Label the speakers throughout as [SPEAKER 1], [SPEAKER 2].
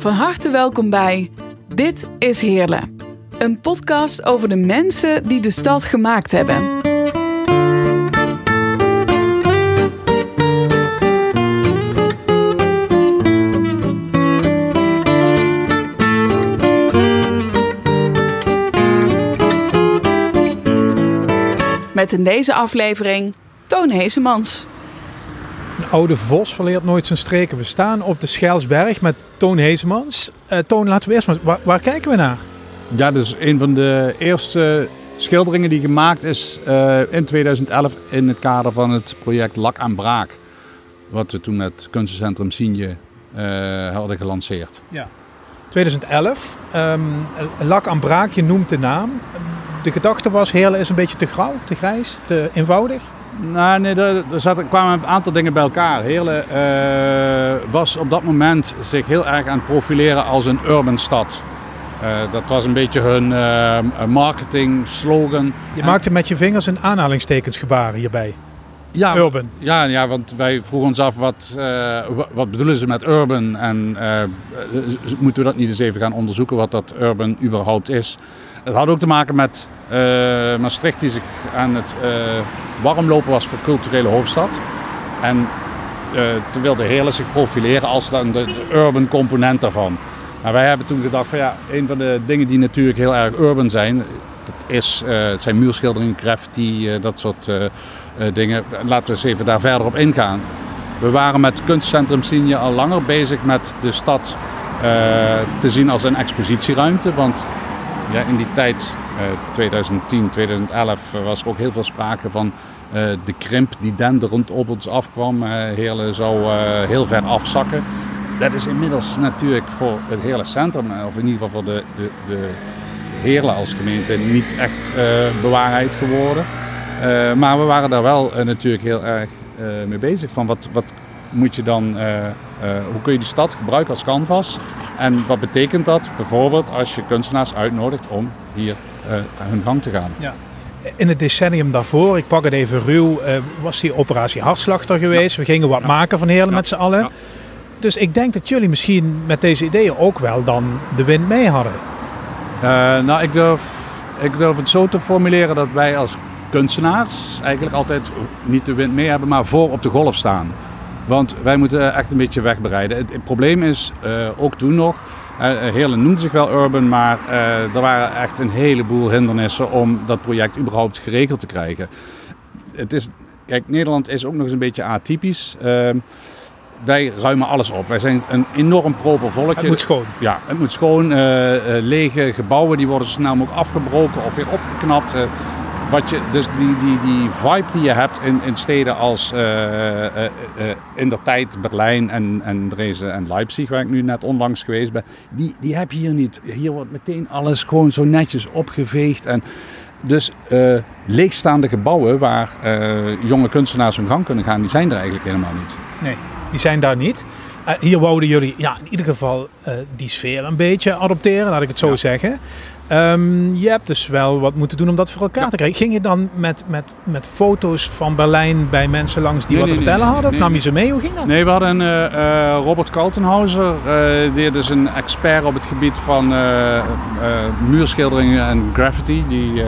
[SPEAKER 1] Van harte welkom bij Dit is Heerlen. Een podcast over de mensen die de stad gemaakt hebben. Met in deze aflevering Toon Heesemans.
[SPEAKER 2] Oude vos verleert nooit zijn streken. We staan op de Schelsberg met Toon Heesemans. Uh, Toon, laten we eerst maar... Waar, waar, kijken we naar?
[SPEAKER 3] Ja, dus een van de eerste schilderingen die gemaakt is uh, in 2011 in het kader van het project Lak aan Braak. Wat we toen met kunstencentrum Sienje uh, hadden gelanceerd.
[SPEAKER 2] Ja. 2011. Um, Lak aan Braak, je noemt de naam. De gedachte was, Heerlen is een beetje te grauw, te grijs, te eenvoudig.
[SPEAKER 3] Nou, nee, er, er, zat, er kwamen een aantal dingen bij elkaar. Heerlen uh, was op dat moment zich heel erg aan het profileren als een urban stad. Uh, dat was een beetje hun uh, marketing slogan.
[SPEAKER 2] Je maakte met je vingers een aanhalingstekens gebaren hierbij.
[SPEAKER 3] Ja,
[SPEAKER 2] urban.
[SPEAKER 3] Ja, ja, want wij vroegen ons af wat, wat bedoelen ze met urban en moeten we dat niet eens even gaan onderzoeken wat dat urban überhaupt is. Het had ook te maken met Maastricht die zich aan het warmlopen was voor culturele hoofdstad. En uh, toen wilde Heerlen zich profileren als de, de, urban component daarvan. Maar wij hebben toen gedacht van ja, een van de dingen die natuurlijk heel erg urban zijn, dat is, het zijn muurschilderingen, graffiti, dat soort dingen. Laten we eens even daar verder op ingaan. We waren met kunstcentrum Sienje al langer bezig met de stad te zien als een expositieruimte. Want ja, in die tijd, uh, 2010, 2011, was er ook heel veel sprake van de krimp die denderend op ons afkwam. Uh, Heerlen zou heel ver afzakken. Dat is inmiddels natuurlijk voor het hele centrum, of in ieder geval voor de, de, de Heerlen als gemeente, niet echt bewaarheid geworden. maar we waren daar wel natuurlijk heel erg mee bezig. Van wat, wat moet je dan, hoe kun je die stad gebruiken als canvas? En wat betekent dat bijvoorbeeld als je kunstenaars uitnodigt om hier hun gang te gaan?
[SPEAKER 2] Ja. In het decennium daarvoor, ik pak het even ruw, uh, was die operatie Hartslachter geweest. Ja. We gingen wat ja. maken van Heerlen ja. met z'n allen. Dus ik denk dat jullie misschien met deze ideeën ook wel dan de wind mee hadden.
[SPEAKER 3] Uh, nou, ik durf, ik durf het zo te formuleren dat wij als kunstenaars eigenlijk altijd niet de wind mee hebben, maar voor op de golf staan. Want wij moeten echt een beetje wegbereiden. Het, het probleem is, uh, ook toen nog, Heerlen noemde zich wel urban, maar uh, er waren echt een heleboel hindernissen om dat project überhaupt geregeld te krijgen. Het is, kijk, Nederland is ook nog eens een beetje atypisch. Ehm, wij ruimen alles op. Wij zijn een enorm proper volkje.
[SPEAKER 2] Het moet schoon.
[SPEAKER 3] Ja, het moet schoon. lege gebouwen die worden zo snel mogelijk afgebroken of weer opgeknapt. Wat je, dus die, die, die vibe die je hebt in, in steden als uh, uh, uh, in de tijd Berlijn en, en Dresden en Leipzig, waar ik nu net onlangs geweest ben, die, die heb je hier niet. Hier wordt meteen alles gewoon zo netjes opgeveegd. En dus leegstaande gebouwen waar jonge kunstenaars hun gang kunnen gaan, die zijn er eigenlijk helemaal niet.
[SPEAKER 2] Nee, die zijn daar niet. hier wouden jullie ja, in ieder geval die sfeer een beetje adopteren, laat ik het zo ja. zeggen. Um, je hebt dus wel wat moeten doen om dat voor elkaar ja. te krijgen. Ging je dan met, met, met foto's van Berlijn bij mensen langs die
[SPEAKER 3] nee,
[SPEAKER 2] wat
[SPEAKER 3] nee,
[SPEAKER 2] te vertellen
[SPEAKER 3] nee,
[SPEAKER 2] hadden? Of nam je ze mee? Hoe ging dat?
[SPEAKER 3] Nee, we hadden uh, uh, Robert Kaltenhauser. Uh, die is een expert op het gebied van muurschilderingen en graffiti. Die,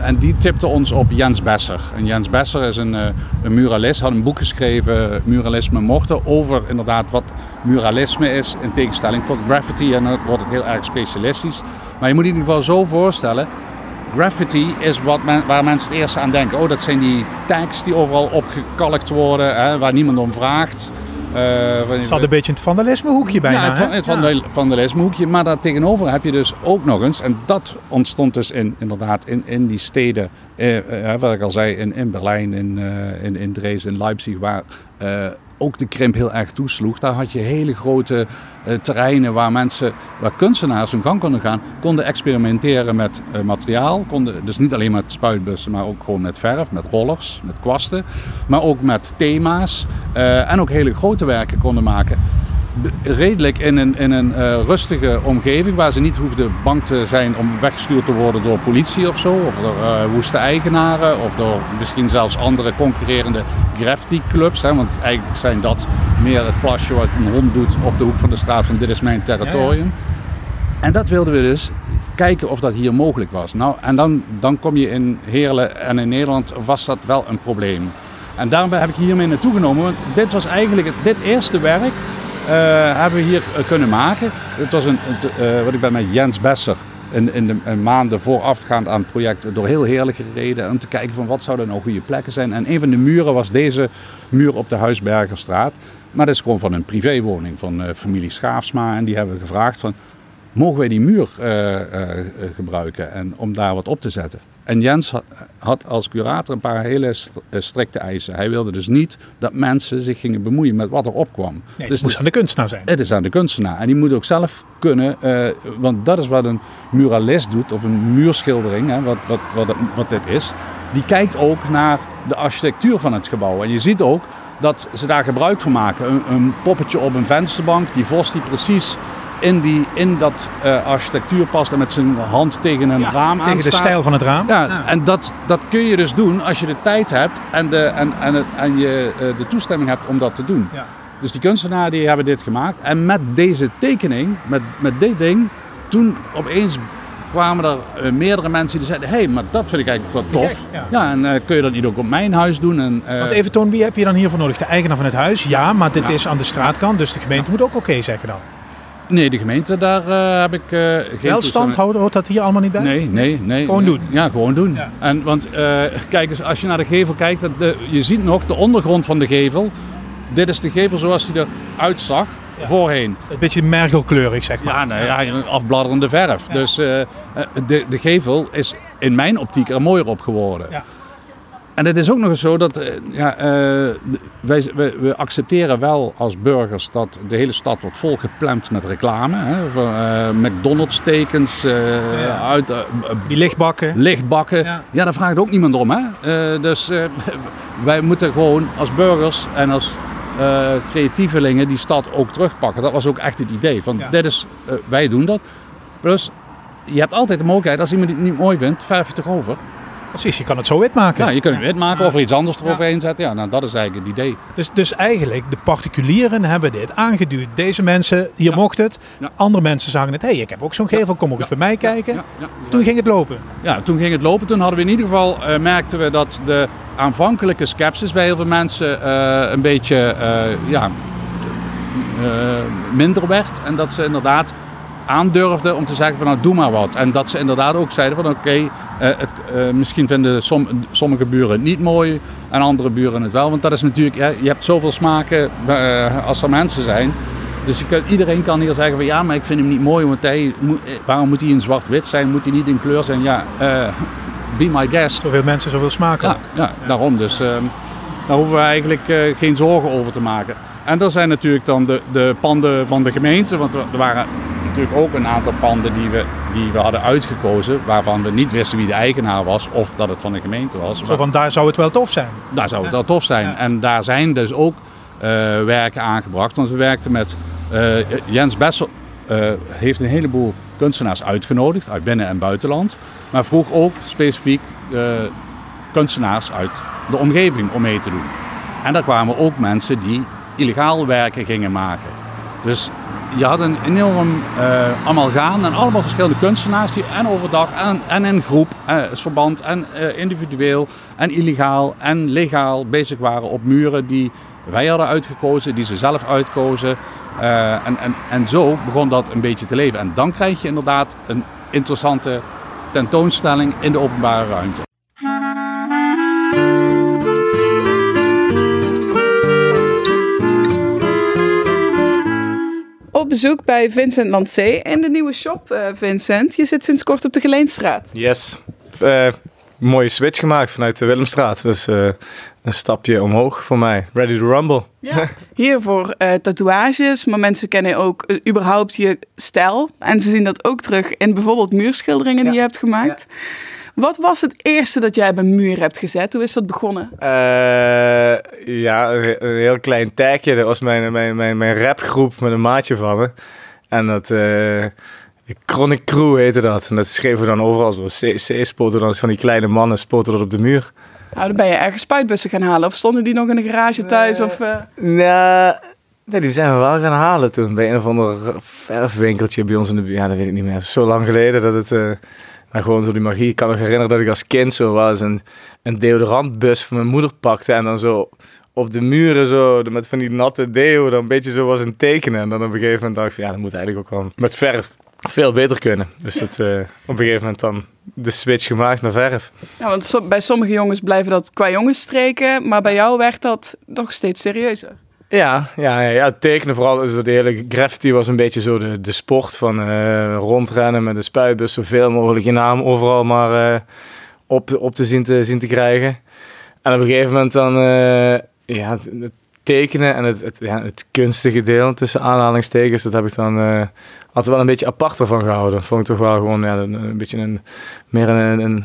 [SPEAKER 3] en die tipte ons op Jens Besser. En Jens Besser is een, een muralist. Had een boek geschreven, Muralisme Mochten, over inderdaad wat muralisme is. In tegenstelling tot graffiti. En dan wordt het heel erg specialistisch. Maar je moet in ieder geval zo voorstellen. Graffiti is wat men, waar mensen het eerst aan denken. Oh, dat zijn die tags die overal opgekalkt worden, hè, waar niemand om vraagt.
[SPEAKER 2] Uh, het zat een beetje het vandalismehoekje bijna.
[SPEAKER 3] Ja, het, het ja. vandalismehoekje. Maar daar tegenover heb je dus ook nog eens, en dat ontstond dus in, inderdaad in, in die steden, eh, eh, wat ik al zei, in, in Berlijn, in, uh, in, in Dresden, in Leipzig, waar uh, ook de krimp heel erg toesloeg. Daar had je hele grote uh, terreinen waar mensen, waar kunstenaars hun gang konden gaan, konden experimenteren met uh, materiaal. Konden, dus niet alleen met spuitbussen, maar ook gewoon met verf, met rollers, met kwasten. Maar ook met thema's uh, en ook hele grote werken konden maken. Redelijk in een, in een uh, rustige omgeving waar ze niet hoefden bang te zijn om weggestuurd te worden door politie of zo, of door uh, woeste eigenaren, of door misschien zelfs andere concurrerende graffiti clubs. Hè, want eigenlijk zijn dat meer het plasje wat een hond doet op de hoek van de straat van dit is mijn territorium. Ja, ja. En dat wilden we dus kijken of dat hier mogelijk was. Nou, en dan, dan kom je in Heerlen en in Nederland was dat wel een probleem. En daarom heb ik hiermee naartoe genomen. Want dit was eigenlijk het, dit eerste werk hebben we hier uh, kunnen maken. Het was een, uh, wat ik ben met Jens Besser in, in de maanden voorafgaand aan het project door heel heerlijk gereden. Om te kijken van wat zouden nou goede plekken zijn. En een van de muren was deze muur op de Huisbergerstraat. Maar dat is gewoon van een privéwoning van familie Schaafsma. En die hebben we gevraagd van mogen wij die muur gebruiken en om daar wat op te zetten. En Jens had als curator een paar hele eh, strikte eisen. Hij wilde dus niet dat mensen zich gingen bemoeien met wat er opkwam.
[SPEAKER 2] Nee,
[SPEAKER 3] dus
[SPEAKER 2] het moest aan de kunstenaar zijn.
[SPEAKER 3] Het is aan de kunstenaar. En die moet ook zelf kunnen, uh, want dat is wat een muralist doet, of een muurschildering, hè, wat, wat, wat, wat dit is. Die kijkt ook naar de architectuur van het gebouw. En je ziet ook dat ze daar gebruik van maken. Een, een poppetje op een vensterbank, die vos die precies in, die, in dat uh, architectuur past en met zijn hand tegen een
[SPEAKER 2] ja,
[SPEAKER 3] raam
[SPEAKER 2] tegen
[SPEAKER 3] aanstaat.
[SPEAKER 2] de stijl van het raam.
[SPEAKER 3] Ja, ja, en dat, dat kun je dus doen als je de tijd hebt en, de, en, en, het, en je uh, de toestemming hebt om dat te doen.
[SPEAKER 2] Ja.
[SPEAKER 3] Dus die kunstenaar die hebben dit gemaakt. En met deze tekening, met, met dit ding, toen opeens kwamen er uh, meerdere mensen die zeiden: hé, hey, maar dat vind ik eigenlijk wel tof.
[SPEAKER 2] Ja.
[SPEAKER 3] ja. en uh, kun je dat niet ook op mijn huis doen? En, uh,
[SPEAKER 2] Want even toon, wie heb je dan hiervoor nodig? De eigenaar van het huis? Ja, maar dit is aan de straatkant, dus de gemeente moet ook oké okay zeggen dan.
[SPEAKER 3] Nee, de gemeente, daar uh, heb ik uh, geen
[SPEAKER 2] Welstand houden, hoort dat hier allemaal niet bij?
[SPEAKER 3] Nee, nee, nee.
[SPEAKER 2] Gewoon
[SPEAKER 3] nee.
[SPEAKER 2] doen?
[SPEAKER 3] Ja, gewoon doen. Ja. En, want uh, kijk eens, als je naar de gevel kijkt, de, je ziet nog de ondergrond van de gevel. Dit is de gevel zoals die eruit zag ja. voorheen.
[SPEAKER 2] Een beetje mergelkleurig, zeg maar.
[SPEAKER 3] Ja, nee, ja, afbladderende verf. Dus de, de gevel is in mijn optiek er mooier op geworden.
[SPEAKER 2] Ja.
[SPEAKER 3] En het is ook nog eens zo dat ja, uh, wij, wij, we accepteren wel als burgers dat de hele stad wordt volgepland met reclame. Hè, van, uh, McDonald's tekens, uh,
[SPEAKER 2] ja.
[SPEAKER 3] uit,
[SPEAKER 2] die lichtbakken.
[SPEAKER 3] Lichtbakken.
[SPEAKER 2] Ja.
[SPEAKER 3] Ja, daar vraagt ook niemand om. Hè? dus wij moeten gewoon als burgers en als creatievelingen die stad ook terugpakken. Dat was ook echt het idee. Van, dit is, wij doen dat. Plus, je hebt altijd de mogelijkheid, als iemand het niet mooi vindt, verf je toch over.
[SPEAKER 2] Precies, je kan het zo wit maken.
[SPEAKER 3] Ja, je kunt het wit maken of er iets anders eroverheen zetten. Ja, nou, dat is eigenlijk het idee.
[SPEAKER 2] Dus, dus eigenlijk, de particulieren hebben dit aangeduwd. Deze mensen, hier
[SPEAKER 3] Ja.
[SPEAKER 2] mocht het.
[SPEAKER 3] Ja.
[SPEAKER 2] Andere mensen zagen het. Hé, hey, ik heb ook zo'n gevel, kom ook eens bij mij kijken. Toen ging het lopen.
[SPEAKER 3] Ja, toen ging het lopen. Toen hadden we in ieder geval, eh, merkten we dat de aanvankelijke sceptisch bij heel veel mensen eh, een beetje eh, ja, minder werd. En dat ze inderdaad aandurfden om te zeggen van nou doe maar wat. En dat ze inderdaad ook zeiden van oké, het, eh, misschien vinden som, sommige buren het niet mooi en andere buren het wel. Want dat is natuurlijk, ja, je hebt zoveel smaken eh, als er mensen zijn. Dus iedereen kan hier zeggen van ja, maar ik vind hem niet mooi. Want hij, eh, waarom moet hij in zwart-wit zijn? Moet hij niet in kleur zijn? Ja, eh, be my guest.
[SPEAKER 2] Zoveel mensen, zoveel smaken.
[SPEAKER 3] Ja, ja, daarom. Dus eh, daar hoeven we eigenlijk eh, geen zorgen over te maken. En er zijn natuurlijk dan de, de panden van de gemeente. Want er waren natuurlijk ook een aantal panden die we, die we hadden uitgekozen. Waarvan we niet wisten wie de eigenaar was of dat het van de gemeente was.
[SPEAKER 2] Zo van, daar zou het wel tof zijn.
[SPEAKER 3] Daar zou het wel tof zijn.
[SPEAKER 2] Ja.
[SPEAKER 3] En daar zijn dus ook eh, werken aangebracht. Want we werkten met eh, Jens Bessel. eh, heeft een heleboel kunstenaars uitgenodigd uit binnen- en buitenland. Maar vroeg ook specifiek kunstenaars uit de omgeving om mee te doen. En daar kwamen ook mensen die illegaal werken gingen maken. Dus je had een enorm eh amalgaan en allemaal verschillende kunstenaars die en overdag en, en in groep, het verband en eh, individueel en illegaal en legaal bezig waren op muren die wij hadden uitgekozen, die ze zelf uitkozen. En, en, en zo begon dat een beetje te leven. En dan krijg je inderdaad een interessante tentoonstelling in de openbare ruimte.
[SPEAKER 1] Op bezoek bij Vincent Lancé in de nieuwe shop, eh, Vincent. Je zit sinds kort op de Geleenstraat.
[SPEAKER 4] Yes. Eh, mooie switch gemaakt vanuit de Willemstraat. Dus eh, een stapje omhoog voor mij. Ready to rumble.
[SPEAKER 1] Ja. Hier voor tatoeages, maar mensen kennen ook überhaupt je stijl. En ze zien dat ook terug in bijvoorbeeld muurschilderingen die je hebt gemaakt. Wat was het eerste dat jij op een muur hebt gezet? Hoe is dat begonnen?
[SPEAKER 4] Eh, ja, een, heel klein tagje. Dat was mijn, mijn, mijn, mijn rapgroep met een maatje van me. En dat... eh, Chronic Crew heette dat. En dat schreven we dan overal zo. C spoten dan van die kleine mannen spoten dat op de muur.
[SPEAKER 1] Nou, dan ben je ergens spuitbussen gaan halen. Of stonden die nog in de garage thuis? Of, eh,
[SPEAKER 4] Nou, nee, die zijn we wel gaan halen toen. Bij een of ander verfwinkeltje bij ons in de buurt. Ja, dat weet ik niet meer. Zo lang geleden dat het... maar gewoon zo die magie. Ik kan me herinneren dat ik als kind zo wel eens een, een deodorantbus van mijn moeder pakte. En dan zo op de muren zo met van die natte deo dan een beetje zo was een tekenen. En dan op een gegeven moment dacht ik, ja, dat moet eigenlijk ook wel met verf veel beter kunnen. Dus dat, eh, op een gegeven moment dan de switch gemaakt naar verf.
[SPEAKER 1] ja, want bij sommige jongens blijven dat qua jongensstreken. Maar bij jou werd dat toch steeds serieuzer.
[SPEAKER 4] Ja, ja, ja, tekenen vooral. Dus de hele graffiti was een beetje zo de, de sport van eh, rondrennen met de spuitbus. Zoveel mogelijk je naam overal maar eh, op, op te zien, te zien te krijgen. En op een gegeven moment dan eh, ja, het, tekenen en het, het, ja, het kunstige deel tussen aanhalingstekens. Dat heb ik dan altijd wel een beetje apart ervan gehouden. Vond ik toch wel gewoon ja, een, een beetje een, meer een, een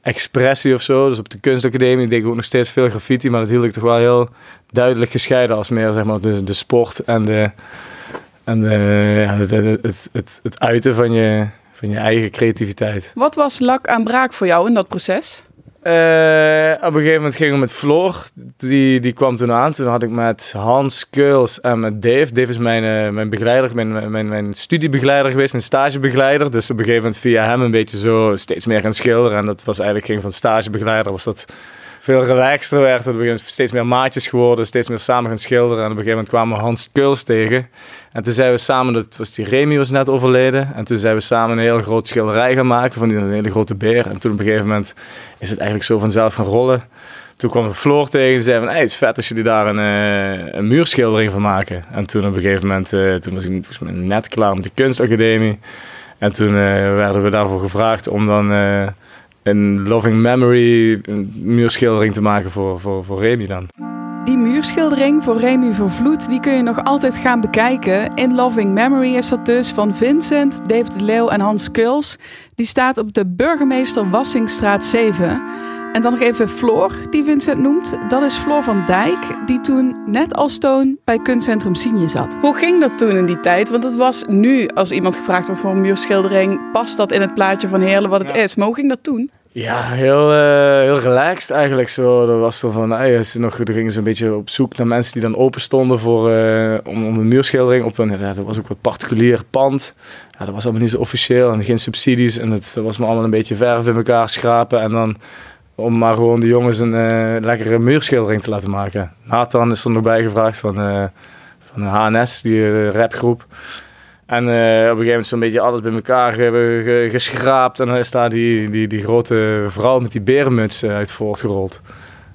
[SPEAKER 4] expressie of zo. Dus op de kunstacademie deed ik ook nog steeds veel graffiti. Maar dat hield ik toch wel heel duidelijk gescheiden als meer zeg maar, de, de sport en, de, en de, het, het, het, het uiten van je, van je eigen creativiteit.
[SPEAKER 1] Wat was lak aan braak voor jou in dat proces?
[SPEAKER 4] Eh, op een gegeven moment gingen we met Floor, die, die kwam toen aan. Toen had ik met Hans Keuls en met Dave. Dave is mijn, eh, mijn begeleider, mijn, mijn, mijn studiebegeleider geweest, mijn stagebegeleider. Dus op een gegeven moment via hem een beetje zo steeds meer gaan schilderen. En dat was eigenlijk ging van stagebegeleider, was dat veel relaxter werd. Gegeven moment steeds meer maatjes geworden, steeds meer samen gaan schilderen. En op een gegeven moment kwamen we Hans Keuls tegen. En toen zijn we samen, dat was die Remy was net overleden. En toen zijn we samen een heel groot schilderij gaan maken van die een hele grote beer. En toen op een gegeven moment is het eigenlijk zo vanzelf gaan rollen. Toen kwam Floor tegen en zei van, hey, het is vet als jullie daar een, eh, een muurschildering van maken. En toen op een gegeven moment, eh, toen was ik volgens mij net klaar met de kunstacademie. En toen eh, werden we daarvoor gevraagd om dan een Loving Memory een muurschildering te maken voor, voor, voor Remy dan.
[SPEAKER 1] Die muurschildering voor Remy Vervloed, die kun je nog altijd gaan bekijken. In Loving Memory is dat dus van Vincent, Dave de Leeuw en Hans Kuls. Die staat op de Burgemeester Wassingstraat 7. En dan nog even Floor, die Vincent noemt. Dat is Floor van Dijk, die toen net als Toon bij kunstcentrum Sienje zat. Hoe ging dat toen in die tijd? Want het was nu, als iemand gevraagd wordt voor een muurschildering... past dat in het plaatje van Heerlen wat het
[SPEAKER 4] Ja.
[SPEAKER 1] is. Maar hoe ging dat toen?
[SPEAKER 4] Ja, heel, eh, heel relaxed eigenlijk zo. Dat was van, ze nog, er gingen ze een beetje op zoek naar mensen die dan open stonden voor, eh, om, een muurschildering op een, dat was ook wat particulier pand. Ja, dat was allemaal niet zo officieel en geen subsidies en het was me allemaal een beetje verf in elkaar schrapen en dan om maar gewoon de jongens een eh, lekkere muurschildering te laten maken. Nathan is er nog bij gevraagd van, van de HNS, die rapgroep. En eh, op een gegeven moment zo'n beetje alles bij elkaar ge- ge- geschraapt. En dan is daar die, die, die grote vrouw met die berenmuts eh, uit voortgerold.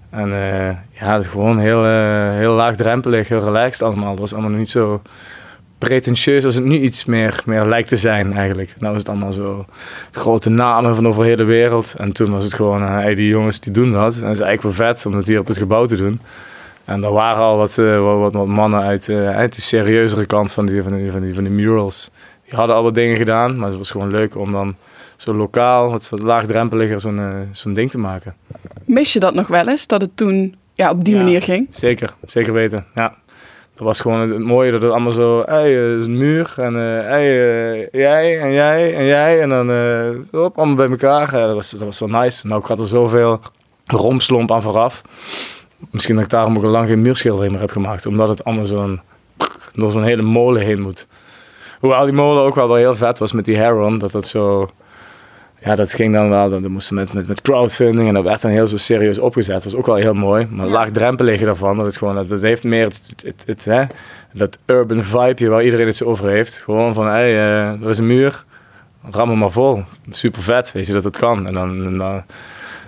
[SPEAKER 4] En eh, ja, het gewoon heel, heel laagdrempelig, heel relaxed allemaal. Het was allemaal niet zo pretentieus als het nu iets meer, meer lijkt te zijn eigenlijk. Nou is het allemaal zo grote namen van over heel de wereld. En toen was het gewoon, hey, die jongens die doen dat. En dat is eigenlijk wel vet om dat hier op het gebouw te doen. En er waren al wat, eh, wat, wat, wat mannen uit, eh, uit de serieuzere kant van die, van, die, van, die, van die murals. Die hadden al wat dingen gedaan, maar het was gewoon leuk om dan zo lokaal, wat, wat laagdrempeliger, zo'n eh, zo'n ding te maken.
[SPEAKER 1] Mis je dat nog wel eens, dat het toen ja, op die
[SPEAKER 4] Ja.
[SPEAKER 1] manier ging?
[SPEAKER 4] Zeker, zeker weten. Ja. Dat was gewoon het, het mooie dat het allemaal zo, hey, is een muur en hey, jij en jij en jij en dan hop, allemaal bij elkaar. Dat, was, dat was wel nice. Nou, ik had er zoveel romslomp aan vooraf. Misschien dat ik daarom ook al lang geen muurschildering meer heb gemaakt, omdat het allemaal zo'n, door zo'n hele molen heen moet. Hoewel die molen ook wel, wel heel vet was met die Heron, dat dat zo... Ja, dat ging dan wel, dat moesten met, met, met crowdfunding en dat werd dan heel zo serieus opgezet. Dat was ook wel heel mooi, maar
[SPEAKER 1] Ja.
[SPEAKER 4] laagdrempelig daarvan, dat het gewoon, dat het heeft meer het, het, het, het, hè, dat urban vibe waar iedereen het zo over heeft. Gewoon van, hé, hey, eh, er is een muur, ram hem maar vol. Super vet, weet je, dat het kan. En dan, en dan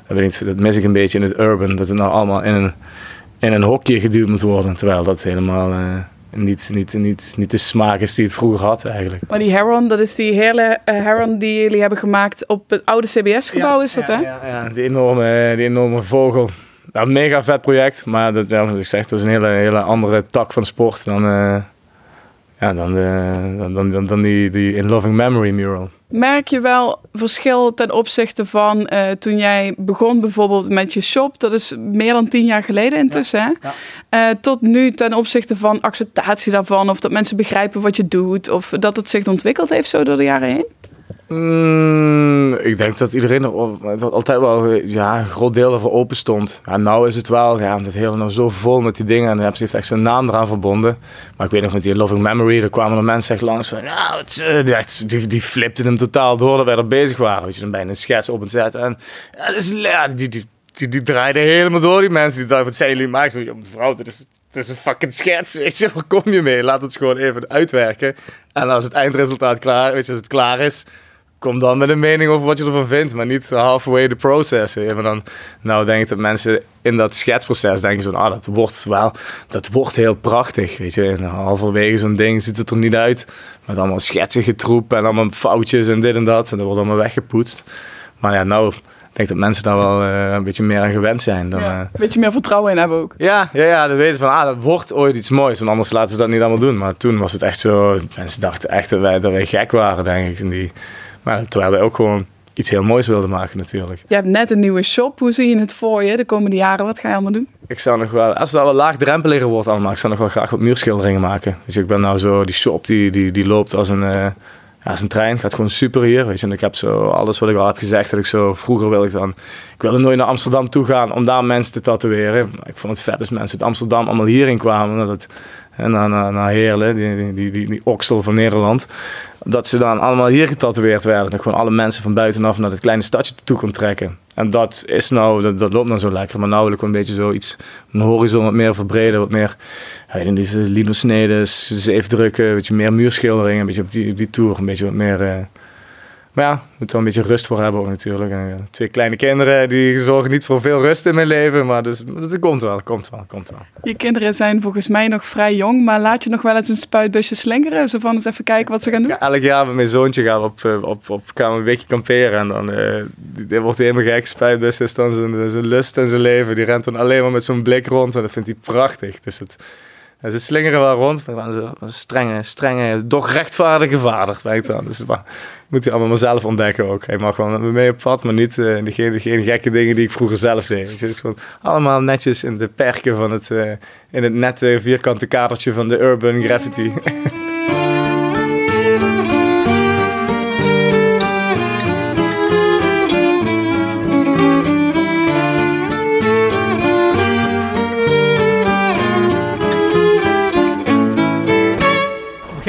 [SPEAKER 4] dat, mis ik een beetje in het urban, dat het nou allemaal in een, in een hokje geduwd moet worden. Terwijl dat helemaal eh, niet, niet, niet, niet de smaak is die het vroeger had eigenlijk.
[SPEAKER 1] Maar die Heron, dat is die hele eh, Heron die jullie hebben gemaakt op het oude CBS-gebouw, is dat
[SPEAKER 4] ja,
[SPEAKER 1] hè?
[SPEAKER 4] Ja, ja, die, enorme, die enorme vogel. Ja, een mega vet project, maar dat, ja, ik zeg, dat is een hele, hele andere tak van sport dan, eh, ja, dan, uh, dan, dan, dan die, die In Loving Memory mural.
[SPEAKER 1] Merk je wel verschil ten opzichte van uh, toen jij begon bijvoorbeeld met je shop? Dat is meer dan tien jaar geleden intussen. Ja. Ja. Uh, tot nu ten opzichte van acceptatie daarvan. Of dat mensen begrijpen wat je doet. Of dat het zich ontwikkeld heeft zo door de jaren heen?
[SPEAKER 4] Mm, ik denk dat iedereen er altijd wel ja, een groot deel ervoor open stond. Ja, nou is het wel, ja, het hele nou zo vol met die dingen. En ze heeft echt zijn naam eraan verbonden. Maar ik weet nog met die Loving Memory, daar kwamen er mensen echt langs van, nou, het, die, die flipten hem totaal door dat wij er bezig waren. Weet je, dan bijna een schets op en zetten. En dus, ja, die, die, die, die draaiden helemaal door, die mensen. Die dachten, wat zijn jullie maken? Mevrouw, dit is, het is een fucking schets, weet je, waar kom je mee? Laat het gewoon even uitwerken. En als het eindresultaat klaar, weet je, als het klaar is, kom dan met een mening over wat je ervan vindt, maar niet halfway the process. Maar dan, nou denk ik dat mensen in dat schetsproces denken zo, ah, dat wordt wel, dat wordt heel prachtig, weet je. En halverwege zo'n ding ziet het er niet uit, met allemaal schetsige troep en allemaal foutjes en dit en dat. En dat wordt allemaal weggepoetst. Maar ja, nou, ik denk dat mensen daar wel uh, een beetje meer aan gewend zijn. Dan,
[SPEAKER 1] ja, uh, een beetje meer vertrouwen in hebben ook.
[SPEAKER 4] Ja, ja, ja dan weten van, ah, dat wordt ooit iets moois. Want anders laten ze dat niet allemaal doen. Maar toen was het echt zo, mensen dachten echt dat wij, dat wij gek waren, denk ik. En die, maar terwijl wij ook gewoon iets heel moois wilden maken natuurlijk.
[SPEAKER 1] Je hebt net een nieuwe shop. Hoe zie je het voor je de komende jaren? Wat ga je allemaal doen?
[SPEAKER 4] Ik zou nog wel, als het al wel laagdrempeliger wordt allemaal, ik zou nog wel graag wat muurschilderingen maken. Dus ik ben nou zo, die shop die, die, die loopt als een, uh, ja, een trein. Gaat gewoon super hier, weet je. En ik heb zo alles wat ik al heb gezegd, dat ik zo, vroeger wil ik dan, ik wilde nooit naar Amsterdam toe gaan om daar mensen te tatoeëren. Ik vond het vet als mensen uit Amsterdam allemaal hierin kwamen. Dat, en naar, naar, naar Heerlen, die, die, die, die, oksel van Nederland. Dat ze dan allemaal hier getatoeëerd werden. Dat gewoon alle mensen van buitenaf naar het kleine stadje toe kon trekken. En dat is nou, dat, dat loopt nou zo lekker. Maar nou wil ik een beetje zoiets, een horizon wat meer verbreden. Wat meer, in deze lino even drukken, een beetje meer muurschilderingen. Een beetje op die, op die tour, een beetje wat meer... Uh, maar ja, moet er een beetje rust voor hebben ook natuurlijk. En, ja, twee kleine kinderen die zorgen niet voor veel rust in mijn leven. Maar dus, dat komt wel, komt wel, komt wel.
[SPEAKER 1] Je kinderen zijn volgens mij nog vrij jong. Maar laat je nog wel eens een spuitbusje slingeren? Zo van eens even kijken wat ze gaan doen? Ja,
[SPEAKER 4] elk jaar met mijn zoontje gaan we op, op, op, gaan we een weekje kamperen. En dan uh, die, wordt helemaal gek. Spuitbus is dan zijn, zijn lust en zijn leven. Die rent dan alleen maar met zo'n blik rond. En dat vindt hij prachtig. Dus het... Ze slingeren wel rond, maar zo een strenge, strenge, doch rechtvaardige vader, lijkt dan. Dus moet hij allemaal maar zelf ontdekken ook. Hij mag wel met me mee op pad, maar niet uh, geen, geen gekke dingen die ik vroeger zelf deed. Het is gewoon allemaal netjes in de perken van het, uh, in het nette vierkante kadertje van de urban graffiti.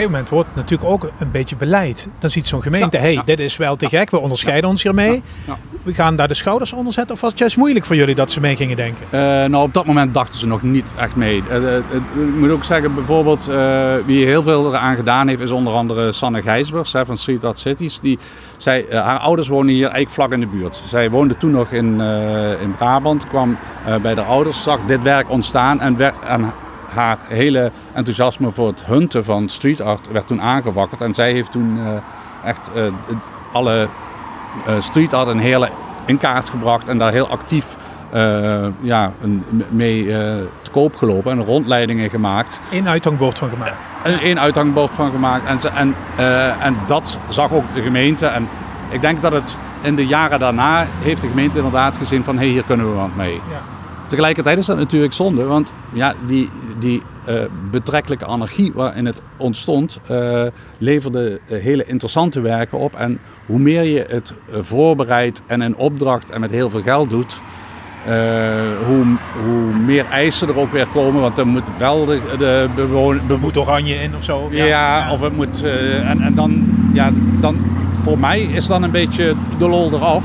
[SPEAKER 2] gegeven moment wordt natuurlijk ook een beetje beleid. Dan ziet zo'n gemeente, hé, hey, dit is wel te gek, we onderscheiden ons hiermee. We gaan daar de schouders onder zetten. Of was het juist moeilijk voor jullie dat ze mee gingen denken?
[SPEAKER 3] Uh, nou, op dat moment dachten ze nog niet echt mee. Uh, ik moet ook zeggen, bijvoorbeeld, wie heel veel eraan gedaan heeft, is onder andere Sanne Gijsbers van Street Art Cities. Die, zij, haar ouders wonen hier eigenlijk vlak in de buurt. Zij woonde toen nog in, in Brabant, kwam bij de ouders, zag dit werk ontstaan en, en haar hele enthousiasme voor het hunten van street art werd toen aangewakkerd. En zij heeft toen uh, echt uh, alle uh, street art en hele in kaart gebracht en daar heel actief ja, een, mee te koop gelopen en rondleidingen gemaakt.
[SPEAKER 2] Eén uithangbord van gemaakt.
[SPEAKER 3] Een één uithangbord van gemaakt. En, en, en dat zag ook de gemeente. En ik denk dat het in de jaren daarna heeft de gemeente inderdaad gezien van hé, hey, hier kunnen we wat mee. Ja. Tegelijkertijd is dat natuurlijk zonde, want ja, die, die uh, betrekkelijke anarchie waarin het ontstond, uh, leverde hele interessante werken op. En hoe meer je het voorbereidt en in opdracht en met heel veel geld doet, uh, hoe, hoe meer eisen er ook weer komen. Want dan moet wel de, de bewoner.
[SPEAKER 2] Er moet oranje in of zo.
[SPEAKER 3] Ja, ja of het moet. en, en dan, ja, dan, voor mij is dan een beetje de lol eraf.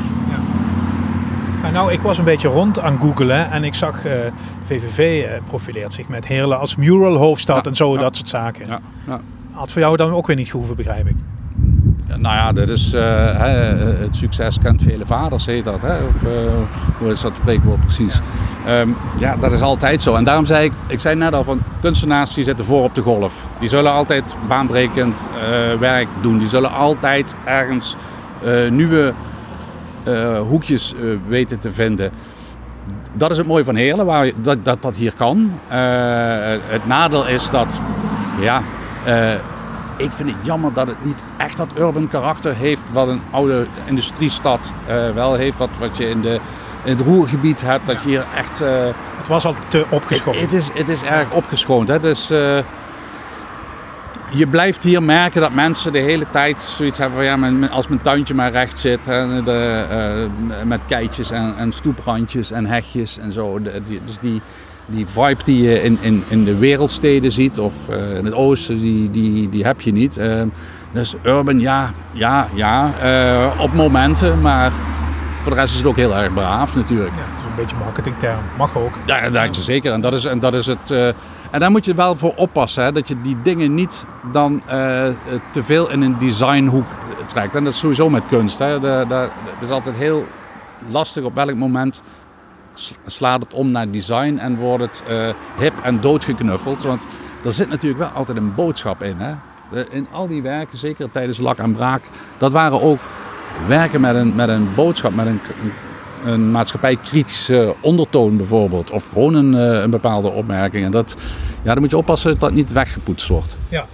[SPEAKER 2] Nou, ik was een beetje rond aan googelen en ik zag uh, eh, VVV eh, profileert zich met Heerlen als mural hoofdstad en zo, dat soort zaken. Ja. Had voor jou dan ook weer niet gehoeven, begrijp ik.
[SPEAKER 3] Nou ja, dat is, uh, het succes kent vele vaders, heet dat. Hè? Of hoe is dat spreekwoord precies? Ja. Um, ja, dat is altijd zo. En daarom zei ik, ik zei net al van kunstenaars die zitten voor op de golf. Die zullen altijd baanbrekend werk doen. Die zullen altijd ergens nieuwe uh, hoekjes uh, weten te vinden. Dat is het mooie van Heerlen, waar, dat, dat dat hier kan. Uh, het nadeel is dat ja, ik vind het jammer dat het niet echt dat urban karakter heeft wat een oude industriestad wel heeft. Wat, wat je in, de, in het roergebied hebt, dat je hier echt... Uh,
[SPEAKER 2] het was al te opgeschoond.
[SPEAKER 3] Het, is, het is erg opgeschoond. Hè? Dus, uh, je blijft hier merken dat mensen de hele tijd zoiets hebben van ja, als mijn tuintje maar recht zit. Hè, de, met keitjes en, en, stoeprandjes en hegjes en zo. De, die, dus die, die vibe die je in, in, in de wereldsteden ziet of uh, in het oosten, die, die, die heb je niet. Uh, dus urban, ja, ja, ja, uh, op momenten, maar voor de rest is het ook heel erg braaf natuurlijk.
[SPEAKER 2] Ja, het is een beetje marketingterm, mag ook.
[SPEAKER 3] Ja, dat is zeker. En dat is, en dat is het... en daar moet je wel voor oppassen, hè, dat je die dingen niet dan te veel in een designhoek trekt. En dat is sowieso met kunst. Hè. Dat is altijd heel lastig op welk moment slaat het om naar design en wordt het uh, hip en doodgeknuffeld. Want er zit natuurlijk wel altijd een boodschap in. Hè? In al die werken, zeker tijdens lak en braak, dat waren ook werken met een, met een boodschap, met een maatschappijkritische ondertoon bijvoorbeeld. Of gewoon een, eh, een bepaalde opmerking. En dat, ja, dan moet je oppassen dat dat niet weggepoetst wordt.
[SPEAKER 2] Ja.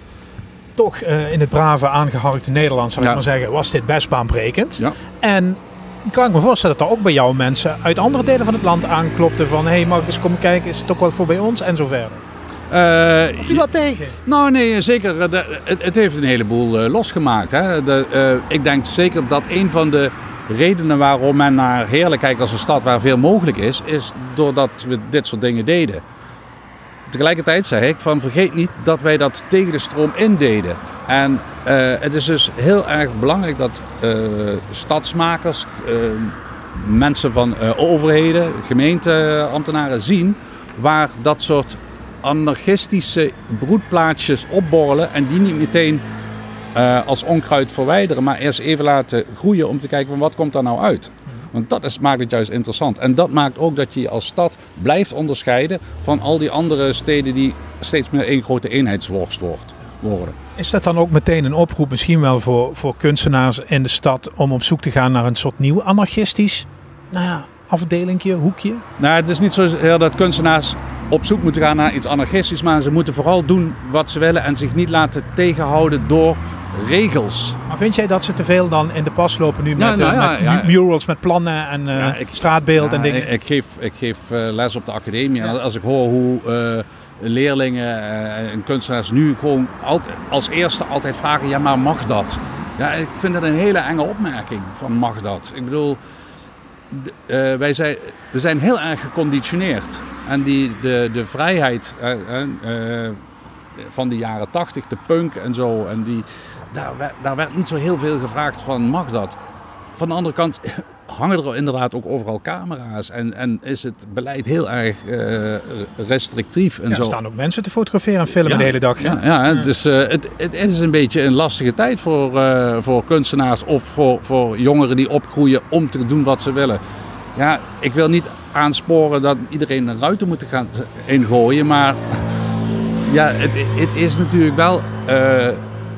[SPEAKER 2] Toch uh, in het brave aangeharkte Nederlands zou ik maar zeggen, was dit best baanbrekend.
[SPEAKER 3] Ja.
[SPEAKER 2] En kan ik me voorstellen dat er ook bij jou mensen uit andere delen van het land aanklopten van... hé, hey, eens komen kijken, is het ook wat voor bij ons? En zo verder.
[SPEAKER 3] Uh,
[SPEAKER 2] of je dat tegen?
[SPEAKER 3] Nou nee, zeker. het, het, heeft een heleboel uh, losgemaakt. Hè. De, uh, ik denk zeker dat een van de redenen waarom men naar Heerlijk kijkt als een stad waar veel mogelijk is... is doordat we dit soort dingen deden. Tegelijkertijd zeg ik van vergeet niet dat wij dat tegen de stroom indeden. En uh, het is dus heel erg belangrijk dat uh, stadsmakers, uh, mensen van overheden, gemeenteambtenaren zien waar dat soort anarchistische broedplaatsjes opborrelen en die niet meteen als onkruid verwijderen, maar eerst even laten groeien om te kijken van wat komt daar nou uit. Want dat is, maakt het juist interessant. En dat maakt ook dat je als stad blijft onderscheiden van al die andere steden die steeds meer één grote eenheidsworst worden.
[SPEAKER 2] Is dat dan ook meteen een oproep misschien wel voor, voor kunstenaars in de stad om op zoek te gaan naar een soort nieuw anarchistisch nou ja, afdelingje, hoekje?
[SPEAKER 3] Nou, het is niet zo dat kunstenaars op zoek moeten gaan naar iets anarchistisch, maar ze moeten vooral doen wat ze willen en zich niet laten tegenhouden door regels.
[SPEAKER 2] Maar vind jij dat ze te veel dan in de pas lopen nu met, nou, met murals, met plannen en ik, straatbeeld en dingen?
[SPEAKER 3] Ik, geef, ik geef uh, les op de academie en als ik hoor hoe leerlingen en kunstenaars nu gewoon altijd, als eerste altijd vragen, ja maar mag dat? Ja, ik vind dat een hele enge opmerking van mag dat? Ik bedoel, wij zijn, we zijn heel erg geconditioneerd. En die, de, de vrijheid van de jaren tachtig, de punk en zo, en die, daar, daar werd niet zo heel veel gevraagd van mag dat. Van de andere kant hangen er inderdaad ook overal camera's en, en is het beleid heel erg uh, restrictief. En
[SPEAKER 2] ja,
[SPEAKER 3] er
[SPEAKER 2] staan ook mensen te fotograferen en filmen de hele dag.
[SPEAKER 3] Ja, ja, dus uh, het, het is een beetje een lastige tijd voor, uh, voor kunstenaars of voor, voor jongeren die opgroeien om te doen wat ze willen. Ja, ik wil niet aansporen dat iedereen een ruiten moet gaan ingooien, maar ja, het, het is natuurlijk wel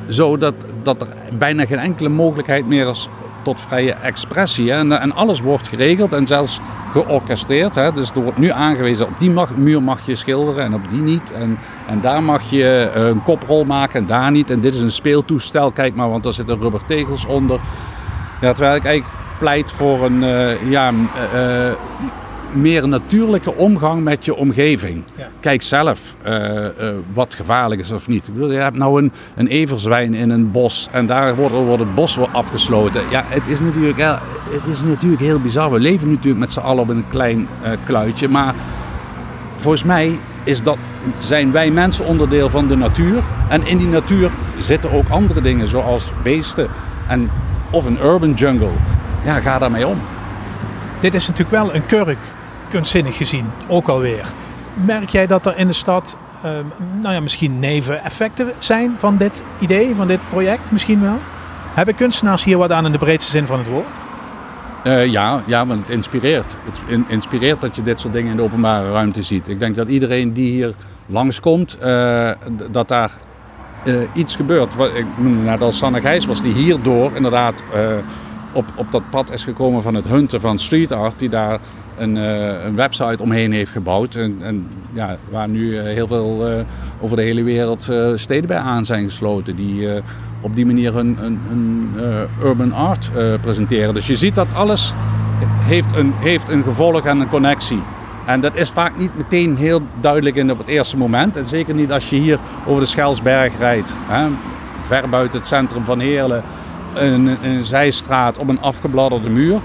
[SPEAKER 3] zo dat, dat er bijna geen enkele mogelijkheid meer is tot vrije expressie. Hè. En, alles wordt geregeld en zelfs georchestreerd. Hè. Dus er wordt nu aangewezen, op die muur mag je schilderen en op die niet. En, en daar mag je eh, een koprol maken en daar niet. En dit is een speeltoestel, kijk maar, want er zitten rubbertegels onder. Ja, terwijl ik eigenlijk pleit voor een uh, ja, uh, meer natuurlijke omgang met je omgeving. Kijk zelf uh, uh, wat gevaarlijk is of niet. Ik bedoel, je hebt nou een, een everzwijn in een bos en daar wordt, wordt het bos afgesloten. Ja, het is, natuurlijk heel, het is natuurlijk heel bizar. We leven natuurlijk met z'n allen op een klein uh, kluitje. Maar volgens mij is dat, zijn wij mensen onderdeel van de natuur. En in die natuur zitten ook andere dingen zoals beesten en, of een urban jungle. Ja, ga daarmee om.
[SPEAKER 2] Dit is natuurlijk wel een kurk kunstzinnig gezien ook alweer. Merk jij dat er in de stad uh, nou ja, misschien neveneffecten zijn van dit idee, van dit project misschien wel? Hebben kunstenaars hier wat aan in de breedste zin van het woord?
[SPEAKER 3] Uh, ja, ja, want het inspireert. Het inspireert dat je dit soort dingen in de openbare ruimte ziet. Ik denk dat iedereen die hier langskomt, uh, dat daar uh, iets gebeurt. Ik noemde net al Sanne Gijs was die hierdoor inderdaad op, op dat pad is gekomen van het hunten van street art, die daar een, eh, een website omheen heeft gebouwd. En, en ja, waar nu eh, heel veel eh, over de hele wereld steden bij aan zijn gesloten. Die op die manier hun, urban art presenteren. Dus je ziet dat alles heeft een, heeft een gevolg en een connectie. En dat is vaak niet meteen heel duidelijk in op het eerste moment. En zeker niet als je hier over de Schelsberg rijdt. Hè, ver buiten het centrum van Heerlen. Een zijstraat op een afgebladderde muur.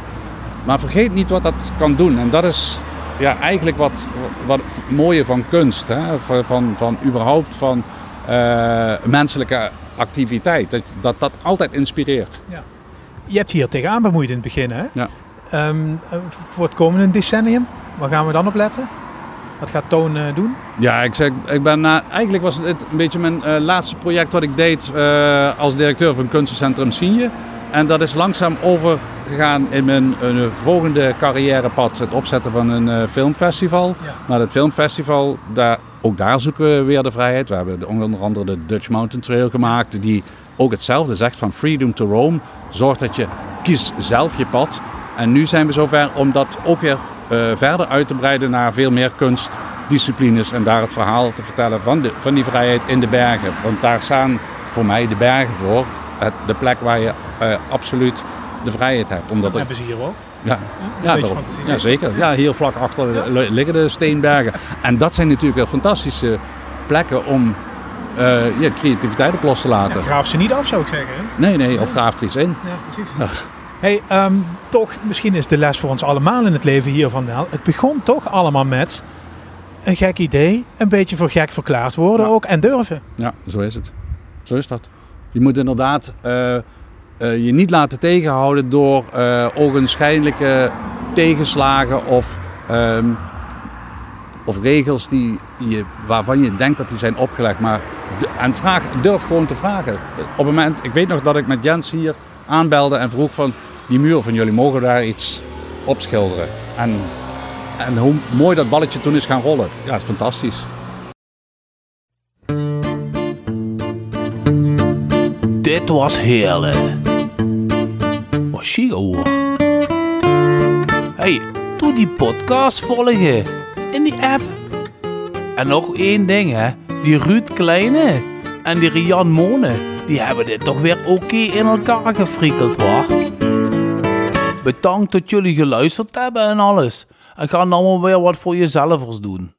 [SPEAKER 3] Maar vergeet niet wat dat kan doen. En dat is ja, eigenlijk wat, wat het mooie van kunst. Hè? Van, van, van überhaupt van eh, menselijke activiteit. Dat, dat dat altijd inspireert.
[SPEAKER 2] Je hebt hier tegenaan bemoeid in het begin, hè?
[SPEAKER 3] Ja.
[SPEAKER 2] Ehm, eh, voor het komende decennium, waar gaan we dan op letten? Wat gaat Toon eh, doen?
[SPEAKER 3] Ja, ik, zeg, ik ben na, eigenlijk was het een beetje mijn laatste project wat ik deed als directeur van Kunstencentrum Sienje. En dat is langzaam overgegaan in mijn een volgende carrièrepad. Het opzetten van een eh, filmfestival.
[SPEAKER 2] Ja.
[SPEAKER 3] Maar het filmfestival, daar, ook daar zoeken we weer de vrijheid. We hebben de- onder andere de Dutch Mountain Trail gemaakt. Die ook hetzelfde zegt van freedom to roam. Zorg dat je kies zelf je pad. En nu zijn we zover om dat ook weer eh, verder uit te breiden naar veel meer kunstdisciplines. En daar het verhaal te vertellen van, de, van die vrijheid in de bergen. Want daar staan voor mij de bergen voor. Het, de plek waar je eh, absoluut de vrijheid hebt. Omdat
[SPEAKER 2] Dat hebben ze hier ook.
[SPEAKER 3] ja, ja, daarom. ja, zeker. Ja, hier vlak achter li- liggen de steenbergen. En dat zijn natuurlijk wel fantastische plekken om eh, je creativiteit op los te laten.
[SPEAKER 2] Ja, graaf ze niet af, zou ik zeggen. Hè?
[SPEAKER 3] Nee, nee, of graaf er iets in.
[SPEAKER 2] Ja, precies. Hey, ehm, toch, misschien is de les voor ons allemaal in het leven hiervan wel. Het begon toch allemaal met een gek idee, een beetje voor gek verklaard worden ook en durven.
[SPEAKER 3] Ja, zo is het. Zo is dat. Je moet inderdaad eh, je niet laten tegenhouden door eh ogenschijnlijke tegenslagen of, ehm, of regels die je, waarvan je denkt dat die zijn opgelegd. Maar en vraag, durf gewoon te vragen. Op het moment, ik weet nog dat ik met Jens hier aanbelde en vroeg van die muur van jullie mogen daar iets opschilderen. En, en hoe mooi dat balletje toen is gaan rollen. Ja, fantastisch.
[SPEAKER 5] Dit was heerlijk. Was chic hoor. Hey, doe die podcast volgen in die app. En nog één ding hè, die Ruud Kleine en die Rian Mone, die hebben dit toch weer oké in elkaar gefrikkeld waar. Bedankt dat jullie geluisterd hebben en alles. En ga nou maar weer wat voor jezelfers doen.